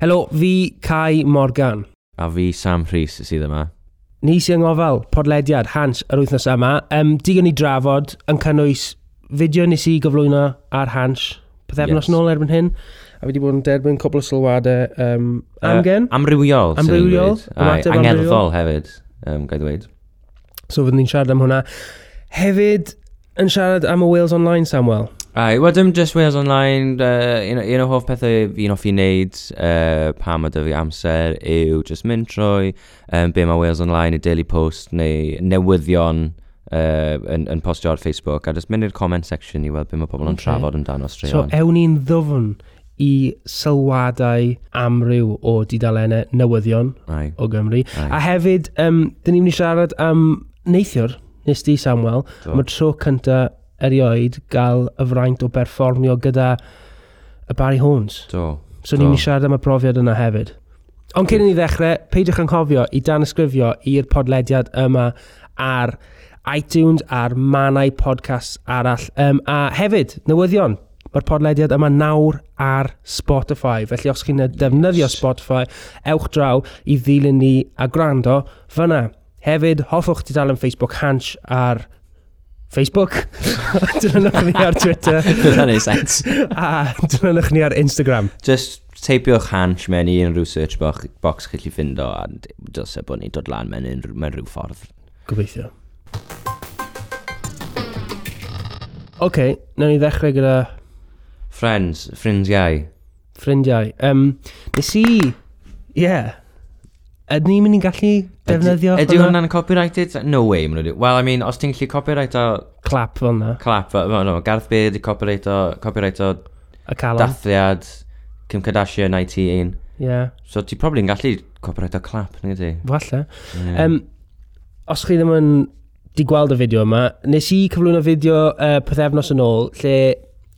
Helo, fi Kai Morgan. A fi Sam Rhys sydd yma. Ni sy'n ngofal podlediad Hans yr wythnos yma. Um, digon ni drafod yn cynnwys fideo nes i gyflwyno ar Hans pethefnos yes. nôl erbyn hyn. A fi wedi bod yn derbyn cwbl o sylwadau um, amgen. Uh, amrywiol. Amrywiol. amrywiol. Angerddol hefyd, um, gael dweud. So fyddwn ni'n siarad am hwnna. Hefyd, yn siarad am y Wales Online, Samuel. Ai, wedyn just Wales Online, uh, un, un o hoff pethau fi'n hoffi wneud uh, pan mae dy fi amser yw just mynd trwy um, be mae Wales Online, y Daily Post neu newyddion uh, yn, yn postio ar Facebook a just mynd i'r comment section i weld be mae pobl okay. yn trafod amdano straeon. So, ewn ni'n ddofn i sylwadau amryw o didalennau newyddion Ai. o Gymru. Ai. A hefyd, um, dyn ni'n mynd i siarad am neithiwr, nes di Samuel, mae'r tro cyntaf erioed gael y fraint o berfformio gyda y Barry Horns. Do. So ni'n mynd i siarad am y profiad yna hefyd. Ond cyn i ni ddechrau, peidiwch yn cofio i dan ysgrifio i'r podlediad yma ar iTunes a'r manau podcast arall. Um, a hefyd, newyddion, mae'r podlediad yma nawr ar Spotify. Felly os chi'n defnyddio Spotify, ewch draw i ddilyn ni a gwrando fyna. Hefyd, hoffwch ti dal yn Facebook Hans ar Facebook, dilynwch ni ar Twitter. Dyna ni sens. A dilynwch ni ar Instagram. Just teipiwch hans mewn i unrhyw search box, box chi'n lli ffindo a dylse bod ni'n dod lan mewn, unrhyw, mewn rhyw ffordd. Gobeithio. Oce, okay, nawn ni ddechrau gyda... Friends, ffrindiau. Ffrindiau. Um, nes i... Ie, yeah, Ydyn ni'n mynd i'n gallu defnyddio Ydy hwnna'n copyrighted? No way, maen nhw Well, I mean, os ti'n gallu copyright o... Clap fel yna. Clap, well, no, Garth Bale wedi copyright o... Copyright o... Y calon. Dathliad, Kim Kardashian, IT1. Yeah. So ti'n probably'n gallu copyright o clap, nid ti? Falle. Yeah. Um, os chi ddim yn di gweld y fideo yma, nes i cyflwyno fideo uh, pethefnos yn ôl, lle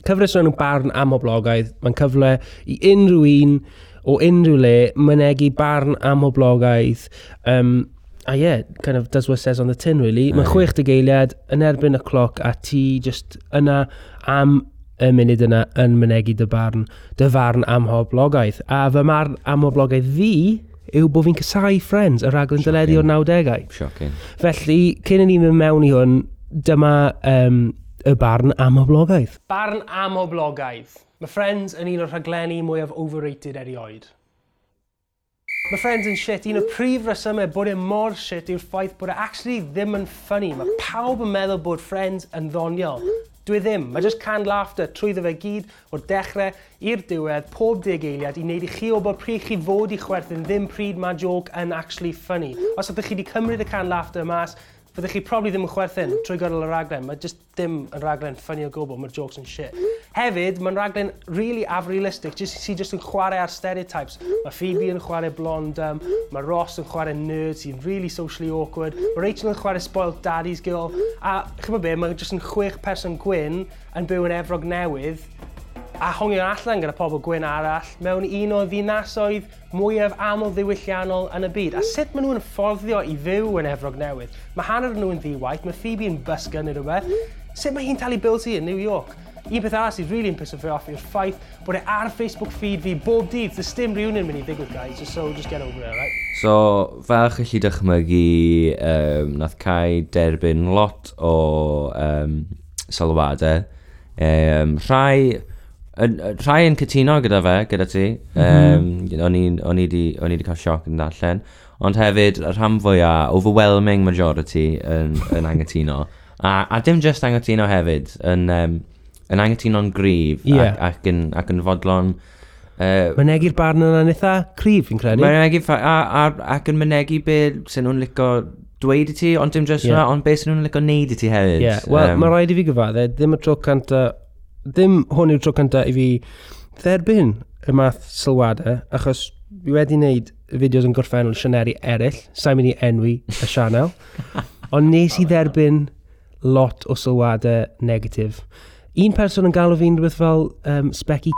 cyfres o'n barn am oblogaidd, mae'n cyfle i unrhyw un o unrhyw le mynegu barn am hoblogaeth. Um, a ie, yeah, kind of does what says on the tin really. Mae 60 geiliad yn erbyn y cloc a ti just yna am y munud yna yn mynegu dy barn, dy farn am hoblogaeth. A fy marn am hoblogaeth fi yw bod fi'n casau Friends, y raglen dyledu o'r 90au. Shocking. Felly, cyn i ni mynd mewn i hwn, dyma um, y barn am hoblogaeth. Barn am hoblogaeth. Mae Friends yn un o'r rhaglenni mwyaf overrated erioed. Mae Friends yn shit, un o'r prif resymau bod e mor shit yw'r ffaith bod e actually ddim yn ffynnu. Mae pawb yn meddwl bod Friends yn ddoniol. Dwi ddim, mae just canned laughter trwyddo fe gyd o'r dechrau i'r diwedd pob deg eiliad i wneud i chi o bod pryd chi fod i chwerthin ddim pryd mae joke yn actually funny. Os ydych chi wedi cymryd y canned laughter mas, Fyddech chi probably ddim yn chwerthin mhm. trwy gydol y raglen. Mae just dim yn raglen ffynnu o gwbl, mae'r jokes yn shit. Mhm. Hefyd, mae'n raglen really afrealistic, just, sy'n just yn chwarae ar stereotypes. Mhm. Mae Phoebe yn chwarae blond, um, mae Ross yn chwarae nerd sy'n really socially awkward, mae Rachel yn chwarae spoiled daddy's girl, a chyfo be, mae'n just yn chwech person gwyn yn byw yn Efrog newydd, a hongian allan gyda pobl gwyn arall mewn un o ddinasoedd mwyaf aml ddiwylliannol yn y byd. A sut maen nhw'n fforddio i fyw yn Efrog Newydd? Mae hanner nhw'n ddiwaith, mae Phoebe yn bysgyn neu rhywbeth. Sut mae hi'n talu bills i yn New York? Un peth arall sydd really yn piso fi off yw'r ffaith bod e ar Facebook feed fi bob dydd. Does dim rhywun yn mynd i ddigwydd, guys. So just get over it, right? So, fel chi chi dychmygu, um, nath Cai derbyn lot o um, sylwadau. Um, rhai rhai yn cytuno gyda fe, gyda ti. Mm -hmm. um, o'n i wedi cael sioc yn darllen. Ond hefyd, y rhan fwyaf, overwhelming majority yn, yn angytuno. A, a dim just angytuno hefyd, yn, um, yn angytuno'n gryf yeah. ac, ac, yn, ac yn fodlon... Uh, mynegu'r barn yna'n eitha cryf, fi'n credu. Mynegu, a, a, ac yn mynegu beth sy'n nhw'n licio dweud i ti, ond dim just yeah. ond beth sy'n nhw'n licio neud i ti hefyd. Yeah. Wel, um, mae rhaid i fi gyfadde, ddim y tro canta ddim hwn yw'r tro cyntaf i fi dderbyn y math sylwadau, achos fi wedi wneud fideos yn gorffennol sianeri eraill, sa'n mynd i enwi y sianel, ond nes i dderbyn lot o sylwadau negatif. Un person yn galw fi'n rhywbeth fel um, specky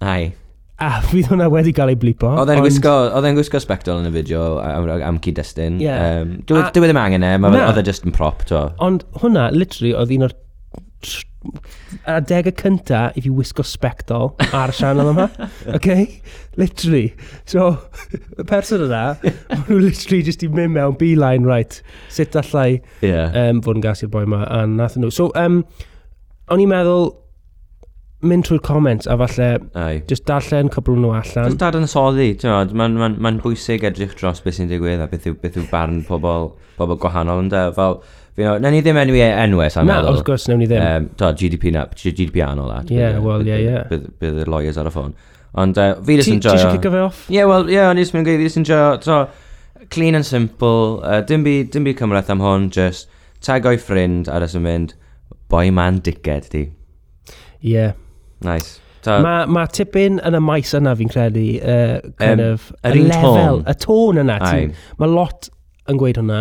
Ai. A fydd hwnna wedi cael ei blipo. Oedd e'n gwisgo, ond... gwisgo spectol yn y fideo am, am cyd-destun. Yeah. Um, Dwi ddim angen e, oedd e just yn prop to. Ond hwnna, literally, oedd un o'r adegau cynta i fi wisgo spectol ar y sianel yma. OK? Literally. So, y person yna, maen nhw literally just i mynd mewn beeline, right, sut allai yeah. um, fod yn gas i'r boi yma, a nath nhw. So, um, o'n i'n meddwl, mynd trwy'r comments a falle Ai. just darllen cwbl nhw allan. Just darn yn soddi, mae'n ma, n, ma, ma bwysig edrych dros beth sy'n digwydd a beth yw, beth yw barn pobl, pobl gwahanol yn da. Fel, Na ni ddim enwi e enwau, sa'n meddwl. Na, wrth gwrs, newn ni ddim. Um, to, GDP na, GDP anol all that. yeah, wel, yeah, yeah. Bydd y lawyers ar y ffôn. Ond uh, fi jyst yn joio... Ti eisiau cico fe off? Yeah, well, yeah, ond jyst yn joio, jyst yn joio, to, clean and simple, uh, dim byd dim by cymreth am hwn, just tag o'i ffrind ar ys yn mynd, boi man dickhead di. Ie. Yeah. Nice. So, Mae ma tipyn yn y maes yna fi'n credu, uh, kind um, of, y lefel, y tôn yna. Mae lot yn gweud hwnna.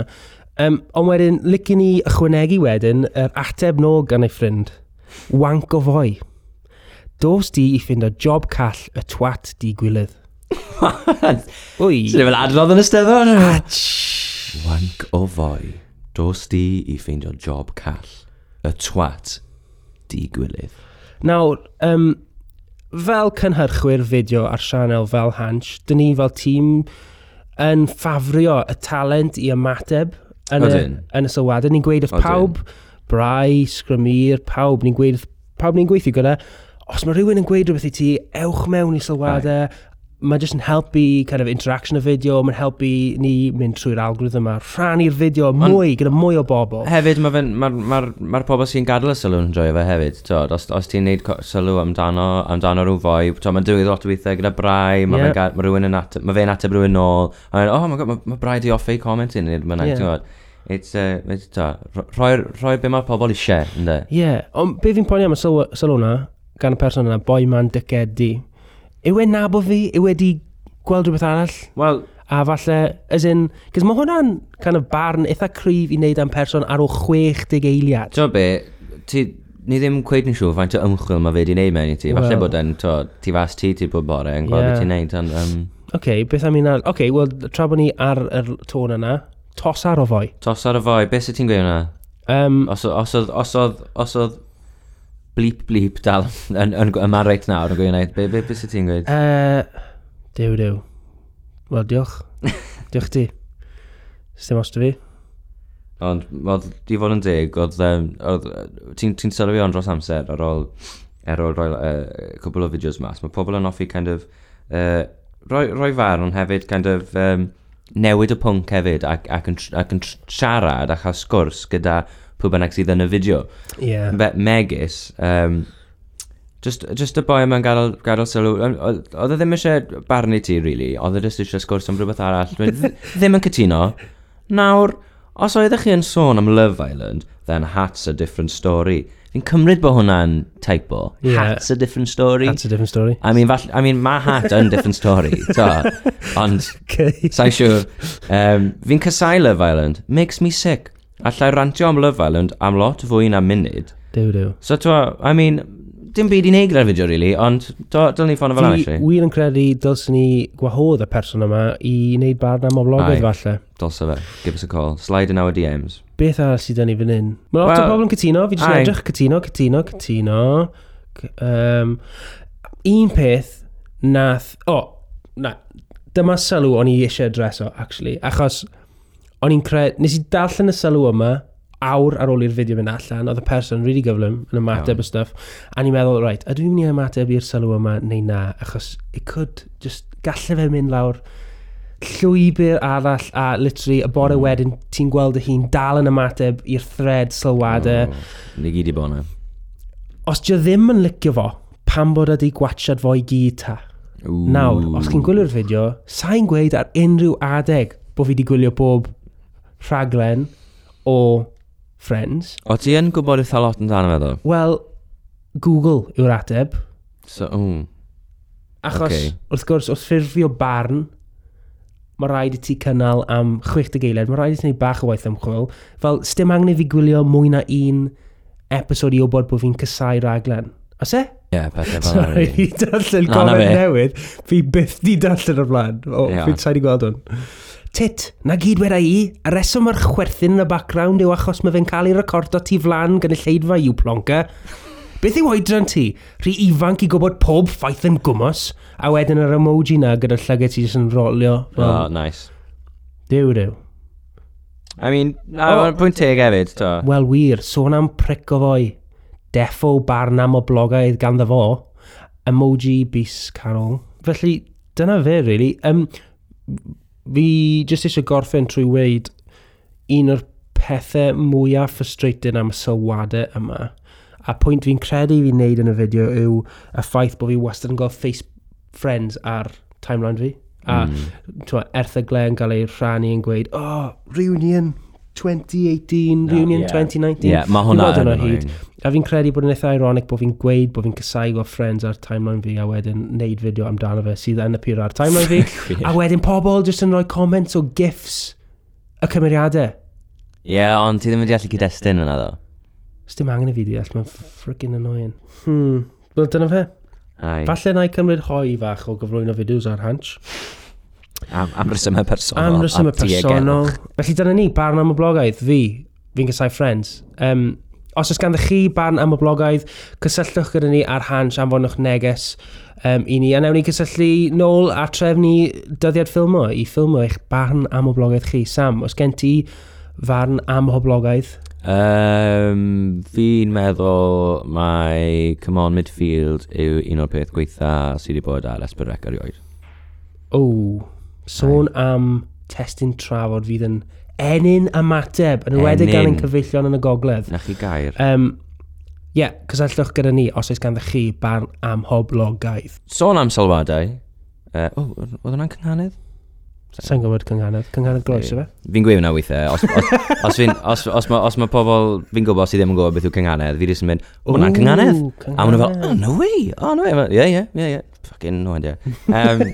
Um, ond wedyn, licen ni ychwanegu wedyn yr er ateb no gan ei ffrind. Wank o foi. Dos di i ffind o job call y twat di gwylydd. Wy. Sy'n fel adrodd yn ysteddon? Wank o foi. Dos di i ffeindio job call. Y twat di gwylydd. Nawr, um, fel cynhyrchwyr fideo ar sianel fel Hansh, dyn ni fel tîm yn ffafrio y talent i ymateb yn, y, yn y sylwadau. Ni'n gweud wrth pawb, brai, sgrymir, pawb, ni'n gweud, pawb ni'n gweithio gyda, os mae rhywun yn gweud rhywbeth i ti, ewch mewn i sylwadau mae jyst yn helpu kind of interaction y fideo, mae'n helpu ni mynd trwy'r algorithm a rhannu'r fideo mwy, gyda mwy o bobl. Hefyd, mae'r ma, ma, ma, ma pobl sy'n gadael y sylw yn joio fe hefyd. Tod, os, os ti'n neud sylw amdano, amdano rhyw fwy, mae'n dwydd lot o weithiau gyda brai, mae yeah. ma rhywun yn ateb, mae fe'n ateb rhywun nôl, a mae'n, oh my god, mae ma Brai di offi comment yn i'r mynd, yeah. It's, uh, it's, ta, rhoi, rhoi be mae pobl eisiau, ynddo? Ie, yeah. ond be fi'n poeni am y sylw, sylw na, gan y person yna, boi ma'n dyced di, yw e nabod fi, yw e di gweld rhywbeth arall? Wel... A falle, as in, cys mae hwnna'n kind of barn eitha cryf i wneud am person ar o 60 eiliad. Ti'n be, ti, ni ddim cweud yn siŵr faint o ymchwil mae fe di wneud mewn i ti. Falle well. bod e'n, to, ti fas ti ti bod bore yn gweld yeah. beth ti'n gwneud. Ond, um... Oce, okay, beth am un ar... Oce, okay, wel, tra bod ni ar y tôn yna, tos ar o foi. Tos ar o foi, beth sy'n ti'n gweud yna? Um, os oedd, os oedd, os oedd, blip blip dal yn, yn, yn yma reit nawr yn gwneud. Be, be, be sy'n ti'n gweud? Uh, dew, dew. Wel, diolch. diolch ti. Sdim os fi. Ond, wel, di fod yn deg, oedd, um, oedd ti'n ti sylwi ond dros amser ar ôl, ar ôl roi uh, cwbl o fideos mas. Mae pobl yn offi kind of, uh, roi, roi farn ond hefyd kind of um, newid y pwnc hefyd ac, ac, yn, ac yn siarad a chael sgwrs gyda pwy bynnag sydd yn y fideo. Yeah. Fe, megis, um, just, just y boi yma'n gadael, gadael sylw, oedd e ddim eisiau barnu ti, really, oedd e just eisiau sgwrs am rhywbeth arall. ddim yn cytuno. Nawr, os oeddech chi yn sôn am Love Island, then Hat's a Different Story. Fi'n cymryd bod hwnna'n teipo. Yeah. Hat's a different story. Hat's a different story. I mean, fall, I mean mae hat yn different story. to, ond, okay. sa'n siŵr. Um, fi'n cysau Love Island. Makes me sick. Allai rantio am Love Island am lot fwy na munud. Dew, dew. So, to, I mean, dim byd i neud gyda'r fideo, really, ond dylwn ni ffonio fel yna, actually. wir yn credu dylsyn ni gwahodd y person yma i wneud barn am oblogydd, Aye. falle. Dylse fe. Give us a call. Slide in our DMs. Beth arall sydd yn ei fan hyn? Mae lot o Wel, bobl yn cytuno, fi jyst yn aye. edrych cytuno, cytuno, cytuno. C- Um, un peth nath... O, oh, na, dyma sylw o'n i eisiau adreso, actually, achos o'n i'n credu, nes i darllen y sylw yma, awr ar ôl i'r fideo mynd allan, oedd y person really gyflym yn ymateb y stuff, a ni'n meddwl, right, ydw i'n mynd i ymateb i'r sylw yma neu na, achos it could just, gallu fe mynd lawr llwybr arall a literally y bore mm. wedyn ti'n gweld y hun dal yn ymateb i'r thread sylwadau. Oh, ni gyd i bona. Os ti ddim yn licio fo, pam bod ydi gwachad fo i gyd ta? Ooh. Nawr, os chi'n gwylio'r fideo, sa'n gweud ar unrhyw adeg bod fi wedi gwylio bob rhaglen o Friends. O ti yn gwybod eitha lot yn dan ddo? Wel, Google yw'r ateb. So, mm. Achos, okay. wrth gwrs, wrth ffurfio barn, mae rhaid i ti cynnal am 60 geiliad, mae rhaid i ti wneud bach o waith ymchwil. Fel, sdim angen i fi gwylio mwy na un episod i wybod bod fi'n cysau raglen. Os e? Ie, yeah, pethau fel yna. Sorry, darllen gomen newydd. Fi byth di darllen o'r blaen. O, yeah. fi'n sain i gweld hwn. Tit, na gyd weda i, y reswm ar chwerthin yn y background yw achos mae fe'n cael ei recordo ti flan gan y lleidfa yw plonca. Beth yw oedran ti? Rhi ifanc i gwybod pob ffaith yn gwmos, a wedyn yr emoji na gyda'r llygau ti jyst yn rolio. O, oh, nice. Dew, dew. I mean, na, oh. pwynt teg hefyd, to. Wel wir, sôn am pric o foi defo barn am o blogaidd ganddo fo, emoji bus canol. Felly, dyna fe, really. Um, fi jyst eisiau gorffen trwy weid un o'r pethau mwyaf frustrating am y sylwadau yma. A pwynt fi'n credu fi'n neud yn y fideo yw y ffaith bod fi wastad yn gael face friends ar timeline fi. A mm. erthyglau yn cael ei rhannu yn gweud, oh, reunion, 2018 no, reunion, yeah. 2019. Yeah, mae hwnna yn o'n hyd. A fi'n credu bod yn eitha ironic bod fi'n gweud bod fi'n cysau gweld friends ar timeline fi a wedyn neud fideo amdano fe sydd yn appear ar timeline fi. a wedyn pobl jyst yn rhoi comments o gifs y cymeriadau. Ie, yeah, ond ti ddim wedi allu cyd-destun yna ddo. Os dim angen i fi deall, mae'n ffrickin annoying. Hmm, wel dyna fe. Ai. Falle na i cymryd hoi fach o gyflwyno fideos ar Hanch. Am, am rysymau personol. Am rysymau personol. Felly dyna ni, barn am y blogaidd, fi, fi'n gysau friends. Um, os oes ganddo chi barn am y blogaidd, cysylltwch gyda ni ar hans anfonwch neges um, i ni. A newn ni cysylltu nôl a trefnu dyddiad ffilmo i ffilmo eich barn am y blogaidd chi. Sam, os gen ti farn am y blogaidd? Um, fi'n meddwl mae Come On Midfield yw un o'r peth gweitha sydd wedi bod ar Esbyrrec erioed. O, sôn am testyn trafod fydd yn enyn ymateb, yn ywedig gan ein cyfeillion yn y gogledd. Na chi gair. Um, Ie, yeah, cysylltwch gyda ni os oes ganddo chi barn am hoblogaidd. Sôn am sylwadau. Uh, oh, oedd hwnna'n cynghanedd? Sa'n gwybod cynghanedd. Cynghanedd groes yma? E? Fi'n gweud hwnna weithiau. Os, os, os, fin, os, os, ma, os mae pobl fi'n gwybod sydd ddim yn gwybod beth yw cynghanedd, fi ddim yn mynd, o, hwnna'n cynghanedd. A maen nhw fel, oh, no way, oh, no way. Ie, ie, ie, ie. Fucking no idea. Um,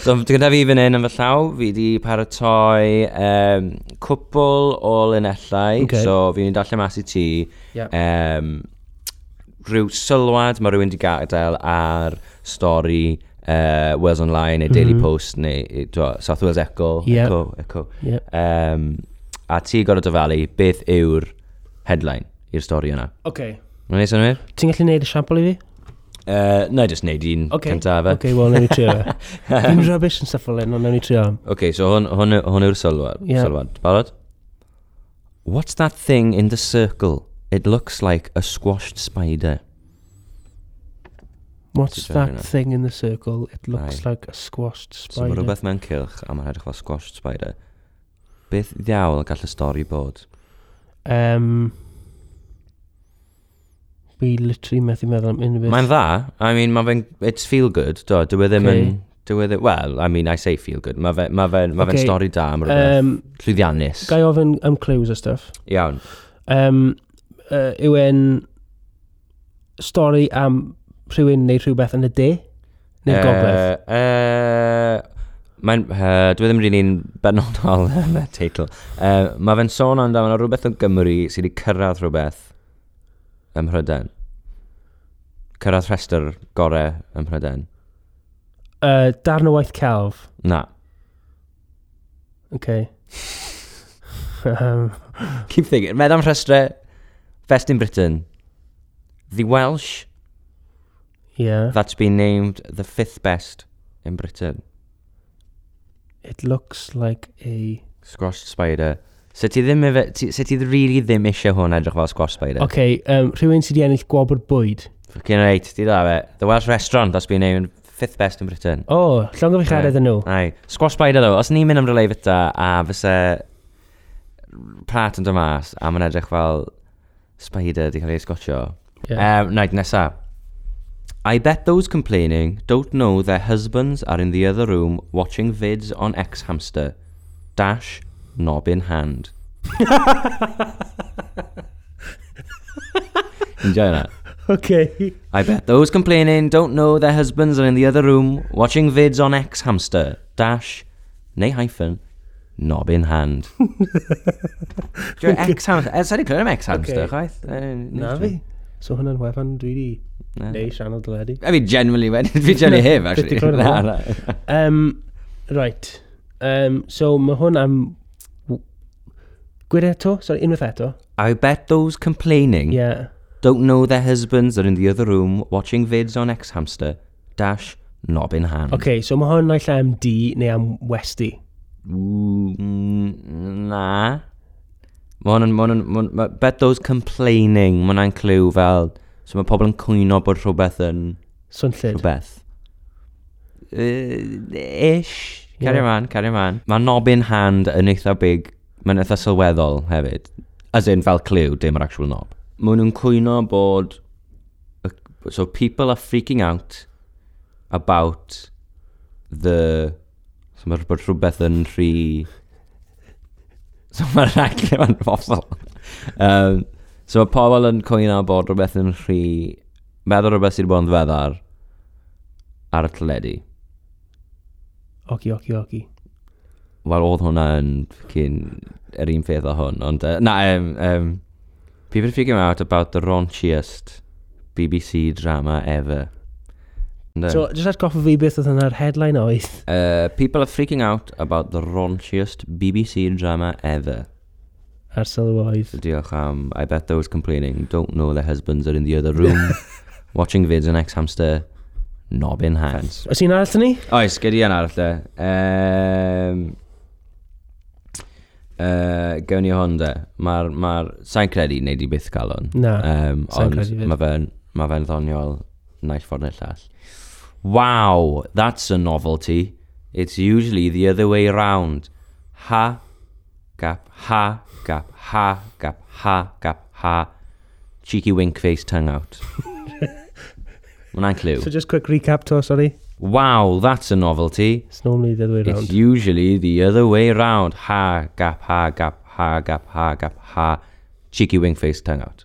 So, gyda fi fan hyn yn fy llaw, fi wedi paratoi um, cwpl o linellau. Okay. So, fi'n mynd allan mas i ti. Yep. Um, rhyw sylwad mae rhywun wedi gadael ar stori uh, Wales Online neu Daily mm -hmm. Post neu dwa, South Wales Echo. Yep. Echo, Echo. Yep. Um, a ti gorau dyfalu beth yw'r headline i'r stori yna. Okay. Mae'n neud synwyr? Ti'n gallu neud y siampl i fi? Uh, na jyst just neud un okay. cyntaf. Oce, okay, wel, nawn ni trio. Fi'n rubbish yn stuff fel hyn, ond nawn ni trio. Ok, okay, so hwn, hwn, hwn yw'r sylwad. Yeah. sylwad. Barod? What's that thing in the circle? It looks like a squashed spider. What's that yna. thing in the circle? It looks Aye. like a squashed spider. So mae rhywbeth mewn cilch a mae'n edrych fel squashed spider. Beth ddiawl gall y stori bod? Um, fi literally methu meddwl am unrhyw beth. Mae'n dda. I mean, mae fe'n... It's feel good. Do, dwi e ddim okay. yn... Dwi e ddim... Well, I mean, I say feel good. Mae fe'n ma fe, ma fe okay. stori da am rhywbeth. Um, Llwyddiannus. Gai ofyn am clues a stuff. Iawn. Um, uh, yw e'n stori am rhywun neu rhywbeth yn y de? Neu uh, gogledd? Uh, Mae'n... Uh, dwi e ddim rili'n benodol yn y teitl. Uh, mae fe'n sôn amdano rhywbeth o Gymru sydd wedi cyrraedd rhywbeth ym Mhryden? Cyrraedd rhestr gorau ym Mhryden? Uh, darn o waith celf. Na. Okay. um. Keep thinking. Med am rhestrau Best in Britain. The Welsh. Yeah. That's been named the fifth best in Britain. It looks like a... Squashed spider. So ti ddim efe, ti, so ti really ddim eisiau hwn edrych fel squash spider? Okay, um, rhywun sydd wedi ennill gwobr bwyd. Fucking right, ti da fe. The Welsh Restaurant, that's been named fifth best in Britain. O, oh, llongo fi chared yn nhw. Ai, squash spider ddo, os ni'n mynd am rylai fyta a fysa prat yn dymas a mae'n edrych fel spider di cael ei sgotio. Yeah. Um, Naid nesa. I bet those complaining don't know their husbands are in the other room watching vids on X-Hamster. Dash, knob in hand. Enjoy that. Okay. I bet those complaining don't know their husbands are in the other room watching vids on X hamster dash neu hyphen knob eh, in hand. Dwi'n X hamster. Ers ydy clywed am X hamster, okay. chwaith? Eh, na fi. So hwnna'n wefan dwi di neu sianel dyledu. I mean, generally, fi generally hef, actually. Um, right. Um, so mae hwn am Gwyd eto? Sorry, unwaith eto? I bet those complaining Yeah. don't know their husbands are in the other room watching vids on X-Hamster, dash, knob in hand. OK, so mae hwn naill am D neu am Westy. Ooh, mm, na. Mae hwn yn, ma hwn yn, ma hwn- ma- bet those complaining, mae hwnna'n clyw fel, so mae pobl yn cwyno bod rhywbeth yn Swnllid. rhywbeth. Uh, ish. Carry Yeah. man, carry man. Mae knob in hand yn eitha big Mae'n eitha sylweddol hefyd. As in, fel clyw, dim yr actual knob. Mae nhw'n cwyno bod... So, people are freaking out about the... So, mae bod rhywbeth yn rhy... So, mae'r rhaglen yn fosol. um, so, mae pobl yn cwyno bod rhywbeth yn rhy... Meddwl rhywbeth sydd wedi bod yn ddiweddar ar y teledu. Oci, oci, oci. Wel, oedd hwnna yn cyn yr un peth o hwn, ond... Uh, na, um, um, people are figuring out about the raunchiest BBC drama ever. No. So, just atgoffa fi beth oedd yna'r headline oedd. Uh, people are freaking out about the raunchiest BBC drama ever. Ar sylw oedd. Diolch am, I bet those complaining don't know their husbands are in the other room, watching vids on X-Hamster, knob in hands. Oes un arall ni? Oes, gyda i'n arall de. Um, uh, gewn ni Honda, mae'r... Ma sa'n credu wneud i byth cael hwn. Na, um, sa'n credu fydd. Mae fe'n ma fe ddoniol naill ffordd neu llall. Wow, that's a novelty. It's usually the other way round. Ha, gap, ha, gap, ha, gap, ha, gap, ha. Cheeky wink face tongue out. Mae'n clue. So just quick recap to, sorry. Wow, that's a novelty. It's normally the other way around. It's usually the other way around. Ha, gap, ha, gap, ha, gap, ha, gap, ha. Cheeky wing face tongue out.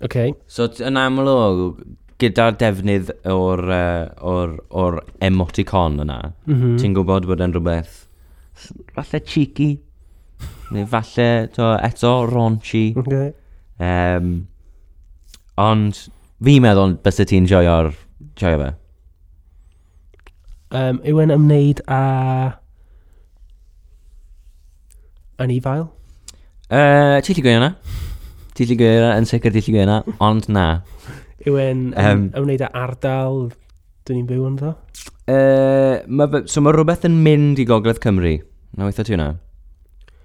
Okay. So yn amlwg, gyda'r defnydd o'r, uh, or, or emoticon yna, mm -hmm. ti'n gwybod bod yn rhywbeth falle cheeky, neu falle to, eto raunchy. Okay. Um, ond fi'n meddwl bys ti'n joio'r joio fe. Um, yw yn ymwneud â... Anifail? Uh, Tilly Gwyna. Tilly yna, yn sicr Tilly yna, ond na. Yw yn um, ehm. ymwneud â ardal dyn ni'n byw yn? Uh, ma, so mae rhywbeth yn mynd i Gogledd Cymru. Na weithio ti hwnna?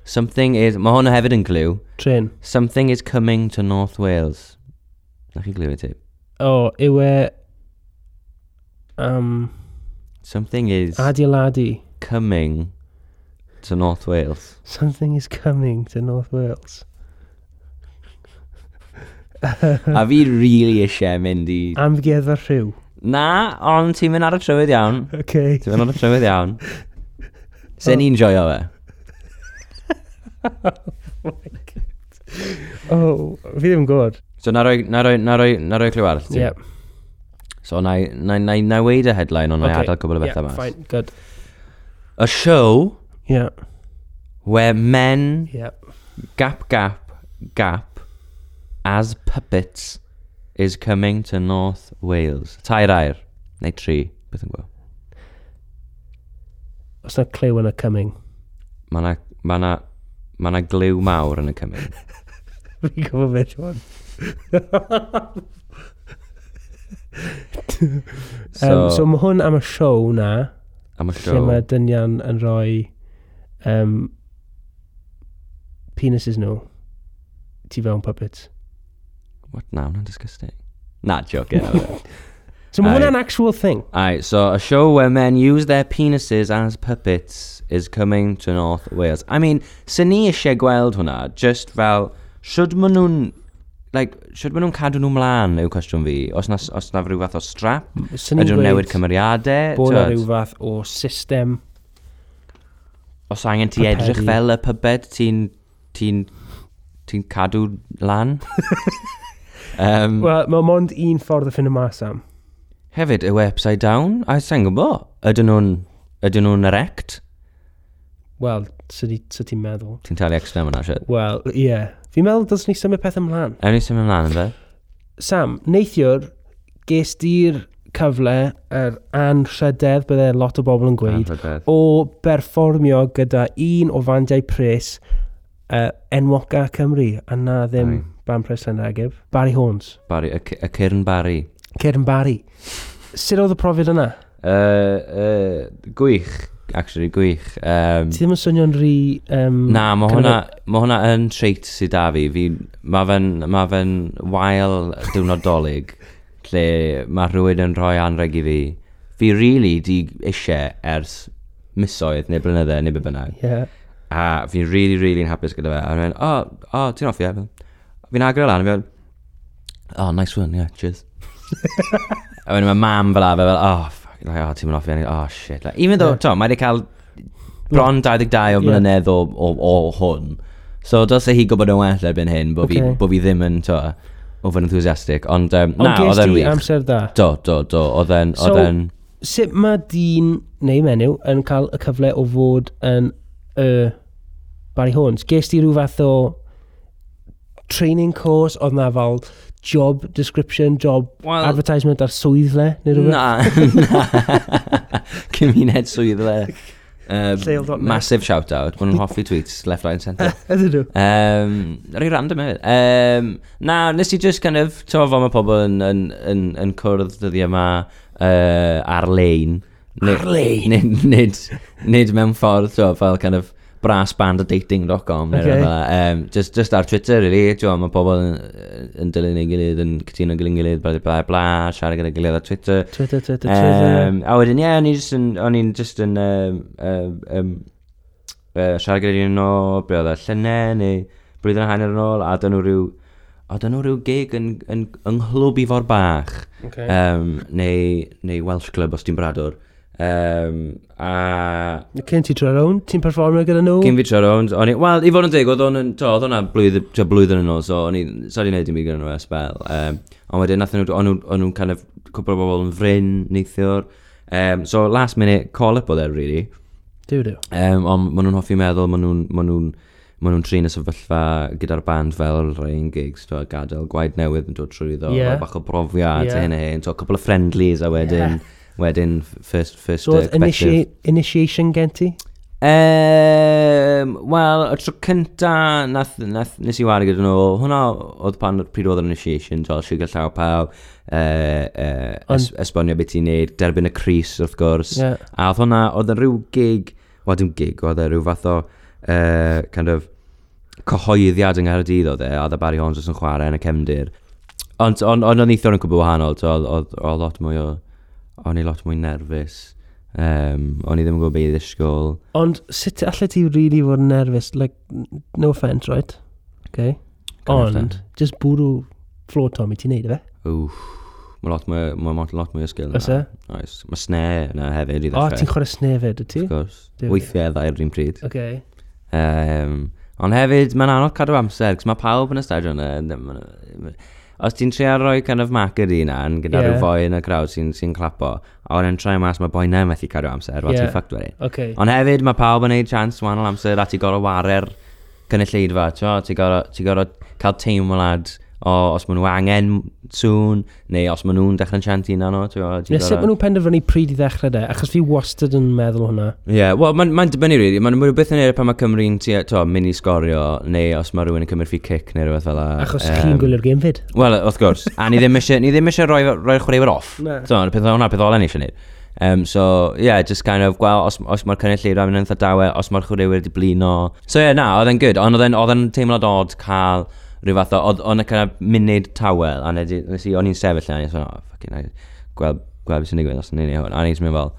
Something is... Mae hwnna hefyd yn glyw. Trin. Something is coming to North Wales. Na chi glyw i ti? O, oh, yw e... Um, Something is Adeiladu. coming to North Wales. Something is coming to North Wales. a fi really eisiau mynd i... Amgueddfa rhyw. Na, ond ti'n mynd ar y trywydd iawn. Okay. Ti'n mynd ar y trywydd iawn. Se oh. i'n joio fe? Oh, oh fi ddim yn gwybod. So na roi, na roi, na roi, na roi clywed. Yep. So na i, na, na, na weid y headline ond na i adael cwbl o bethau yeah, mas. fine, good. A show Yeah, where men yeah. gap gap gap as puppets is coming to North Wales. Tair air, neu tri, beth yn gwybod. Os na cliw yn y coming. Mae na, ma na, ma na glyw mawr yn y cymryd. Fi'n gwybod beth yw hwn. so, um, so mae hwn am y show na. Am y show. Lle mae dynion yn rhoi um, penises nhw tu fewn puppets. What now? Not disgusting. Na, joking. so mae hwnna'n actual thing. Ai, so a show where men use their penises as puppets is coming to North Wales. I mean, sy'n ni eisiau gweld hwnna, just fel, should maen nhw'n like, siwr bod nhw'n cadw nhw mlaen yw cwestiwn fi, os na, os na rhyw fath o strap, ydyn nhw'n newid cymeriadau. Bod na rhyw fath o system. Os angen ti edrych fel y pybed, ti'n ti n, ti cadw lan. um, Wel, mae mond un ffordd o ffyn y mas am. Hefyd, yw upside down, a sa'n gwybod, ydyn nhw'n ydyn nhw'n erect? Wel, sy'n so ti'n meddwl? Ti'n talu extra am hwnna, shit? Wel, ie. Yeah. Fi'n meddwl dylsyn ni symud peth ymlaen. Ewn ni symud ymlaen, ynddo? Sam, neithiwr, ges di'r cyfle, yr er anrhydedd, bydde lot o bobl yn gweud, anrhydedd. o berfformio gyda un o fandiau pres uh, enwoca Cymru, a na ddim Ai. ban pres yn agib. Barry Horns. Barry, y, y Cyrn Barry. Cyrn Barry. Sut oedd y profiad yna? Uh, uh, gwych actually gwych. Um, Ti ddim yn swnio'n rhi... Um, na, mae hwnna, of... ma hwnna yn trait sydd da fi. fi mae fe'n ma fe wael diwnodolig lle mae rhywun yn rhoi anreg i fi. Fi really di eisiau ers misoedd neu blynydde neu be bynnag. Yeah. A fi'n really, really yn hapus gyda fe. A fi'n, o, oh, oh, ti'n offi e? Fi'n agrio e lan, fi'n, oh, nice one, yeah, cheers. a wedyn mae mam fel a fe fel, oh, like, oh, ti'n mynd off i ennill, oh shit. Like, even though, yeah. to, mae wedi cael bron 22 o mlynedd yeah. o, o, o hwn. So, dos e hi gwybod yn well erbyn hyn, bod fi, okay. bo fi ddim yn, to, over enthusiastic. Ond, um, On na, oedd e'n wych. amser da? Do, do, do, oedd e'n... So, oedd e'n... sut mae dyn neu menyw yn cael y cyfle o fod yn y uh, Barry Horns? Ges ti rhyw fath o training course, oedd na fel job description, job well, advertisement ar swyddle neu rhywbeth? Na, na. Cymuned swyddle. le. Um, massive shout out, Mae'n nhw'n hoffi tweets left right and centre. Ydyn nhw? Um, Rhaid random hefyd. Um, na, nes i just kind of, to fawr mae pobl yn, yn, yn, yn cwrdd dyddi yma uh, ar-lein. Ar-lein? Nid, nid, nid mewn ffordd, to fel kind of brassbandadating.com neu okay. um, just, just ar Twitter, really, jo, mae pobl yn, yn dilyn ei gilydd, yn cytuno gyda'n gilydd, bla, bla, bla, siarad gyda'i gilydd ar Twitter. Twitter, Twitter, Twitter. Um, a wedyn, ie, yeah, o'n i'n just yn, um, um, um, uh, siarad gyda'n un o, be oedd e, llynau, neu blwyddyn a hanner yn ôl, a dyn nhw rhyw, a dyn nhw rhyw gig yn, yn, yng Nghlwb i fo'r Bach, okay. um, neu, neu Welsh Club, os ti'n bradwr. Um, a... Cyn ti tro rownd? Ti'n performio gyda nhw? Cyn fi tro rownd. Wel, i fod yn deg, oedd hwnna blwyddyn, blwyddyn yn ôl, so o'n i, sori wneud i mi gyda nhw e spel. Um, ond wedyn, nath nhw, o'n nhw'n kind of, cwbl o bobl yn fryn, neithiwr. Um, so, last minute call-up oedd e, really. Dyw, dyw. Um, ond maen nhw'n hoffi meddwl, maen nhw'n, maen nhw'n, maen nhw'n trin y sefyllfa gyda'r band fel rhain gigs, to, gadael gwaed newydd yn dod trwy ddo, yeah. bach o brofiad, yeah. hyn a hyn, to, couple of friendlies a wedyn. Yeah wedyn first, first so, uh, initi initiation gen ti? Um, Wel, y tro cynta nath, nath, nes i wario gyda nhw, hwnna oedd pan pryd oedd yr initiation, to'l sy'n llaw paw, uh, uh, es, esbonio beth i'n neud, derbyn y Cris wrth gwrs, yeah. a oedd hwnna, oedd yn rhyw gig, wel dim gig, oedd yn rhyw fath o, uh, kind of, cyhoeddiad yng Nghaerdydd oedd e, a dda Barry Holmes yn chwarae yn y cefndir. Ond on, on, o'n eithio'r yn cwbl wahanol, so oedd lot mwy o o'n i lot mwy nerfus. Um, o'n i ddim yn gwybod beth i ddisgwyl. Ond sut allai ti really fod yn nerfus? Like, no offence, right? Okay. Ond, on, just bwrw floor i ti'n neud efe? Wff. Mae lot mwy, mae lot, lot mwy o sgil. Oes e? Oes. Mae snare yna hefyd i ddechrau. O, ti'n chwarae snare fed, ti? Of course. Weithiau ddau yr un pryd. Okay. Um, ond hefyd, mae'n anodd cadw amser, cos mae pawb yn y stadion yna os ti'n trio roi kind of mac yr na, an, gyda yeah. rhyw foi yn y crowd sy'n sy, clapo, a wedyn yn troi mas mae boi na methu cario amser, fel yeah. ti'n ffact wedi. Okay. Ond hefyd mae pawb yn neud chance wahanol amser, a ti'n gorau warer cynulleidfa, ti'n gorau ti gorau cael teimlad o, os maen nhw angen sŵn, neu os maen nhw'n dechrau'n sianti yn anodd. Ie, sut maen nhw'n penderfynu pryd i ddechrau de? Achos fi wastad yn meddwl hwnna. Ie, yeah, wel, mae'n ma dibynnu rili. mae'n Mae'n beth yn ei pan mae Cymru'n mynd i sgorio, neu os mae rhywun yn cymryd fi cic neu rhywbeth fel la. Achos um, chi'n gwylio'r game fyd. Wel, wrth gwrs. a ni ddim eisiau, ni ddim eisiau roi'r chwaraewyr off. Na. So, peth hwnna, peth olen eisiau gwneud. Um, so, yeah, just kind of, gweld, os, os mae'r cynulleid am yn eitha dawe, os mae'r chwaraewyr wedi blino. So, yeah, na, oedd e'n good, ond oedd e'n teimlad odd cael rhyw fath o, oedd o'n y kind of munud tawel, a nes i, o'n i'n sefyll a nes i'n oh, ffucking, gweld, gweld beth sy'n digwydd os yn unig hwn, a nes i'n fel,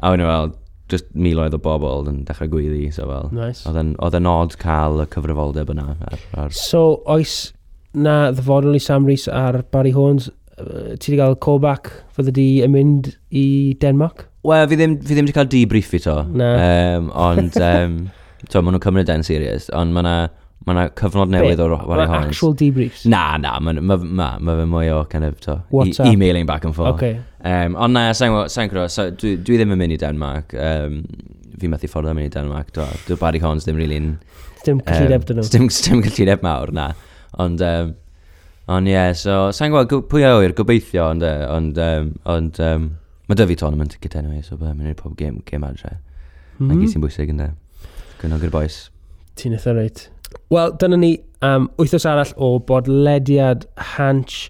a wedyn fel, just miloedd o bobl yn dechrau gwyddi, so fel, nice. oedd yn odd cael y cyfrifoldeb yna. Ar, ar... So, oes na ddyfodol i Sam Rees ar Barry Horns, ti wedi cael callback fydde di yn mynd i Denmark? Wel, fi ddim, fi ddim wedi cael debrief i to. Na. Um, ond, um, to, maen nhw'n cymryd e'n serious, ond mae yna... Mae yna cyfnod newydd o'r Warren Mae Hawkins. actual debriefs. Na, na, mae ma, ma, ma fe mwy o kind of, to, e What's emailing back and forth. Okay. Um, ond na, sa'n sa gwybod, so, dwi, dwi ddim yn mynd i Denmark. Um, fi methu ffordd am mynd i Denmark. Do, do Barry Horns ddim rili'n... Dim cyllideb dyn nhw. Dim, dim cyllideb mawr, na. Ond, um, ond ie, yeah, so, sa'n gwybod gw- pwy a wyr, gobeithio, ond, yy, ond, um, ond, um, mae dyfu fi tournament ticket anyway, so bydda, mynd i'r pob game, game adre. Mm. Ac i ti'n bwysig yn da. Gwyn gyda'r boys. Ti'n eitha reit. Wel, dyna ni um, wythnos arall o bodlediad Hanch.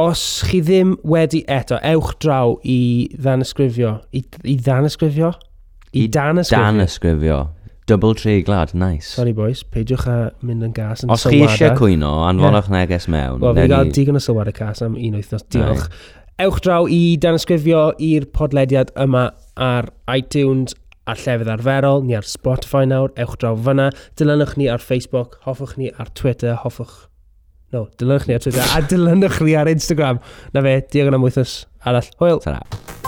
Os chi ddim wedi eto, ewch draw i ddanysgrifio. I, i ddanysgrifio? I, I danysgrifio. danysgrifio. Double tree glad, nice. Sorry boys, peidiwch a mynd yn gas yn Os chi eisiau cwyno, anfonwch yeah. neges mewn. Wel, fi gael digon o sylwadau cas am un wythnos, diolch. Ewch draw i danysgrifio i'r podlediad yma ar iTunes a llefydd arferol, ni ar Spotify nawr, ewch draw fyna, dilynwch ni ar Facebook, hoffwch ni ar Twitter, hoffwch... No, dilynwch ni ar Twitter, a dilynwch ni ar Instagram. Na fe, diagon am wythnos arall. Hwyl! Tara.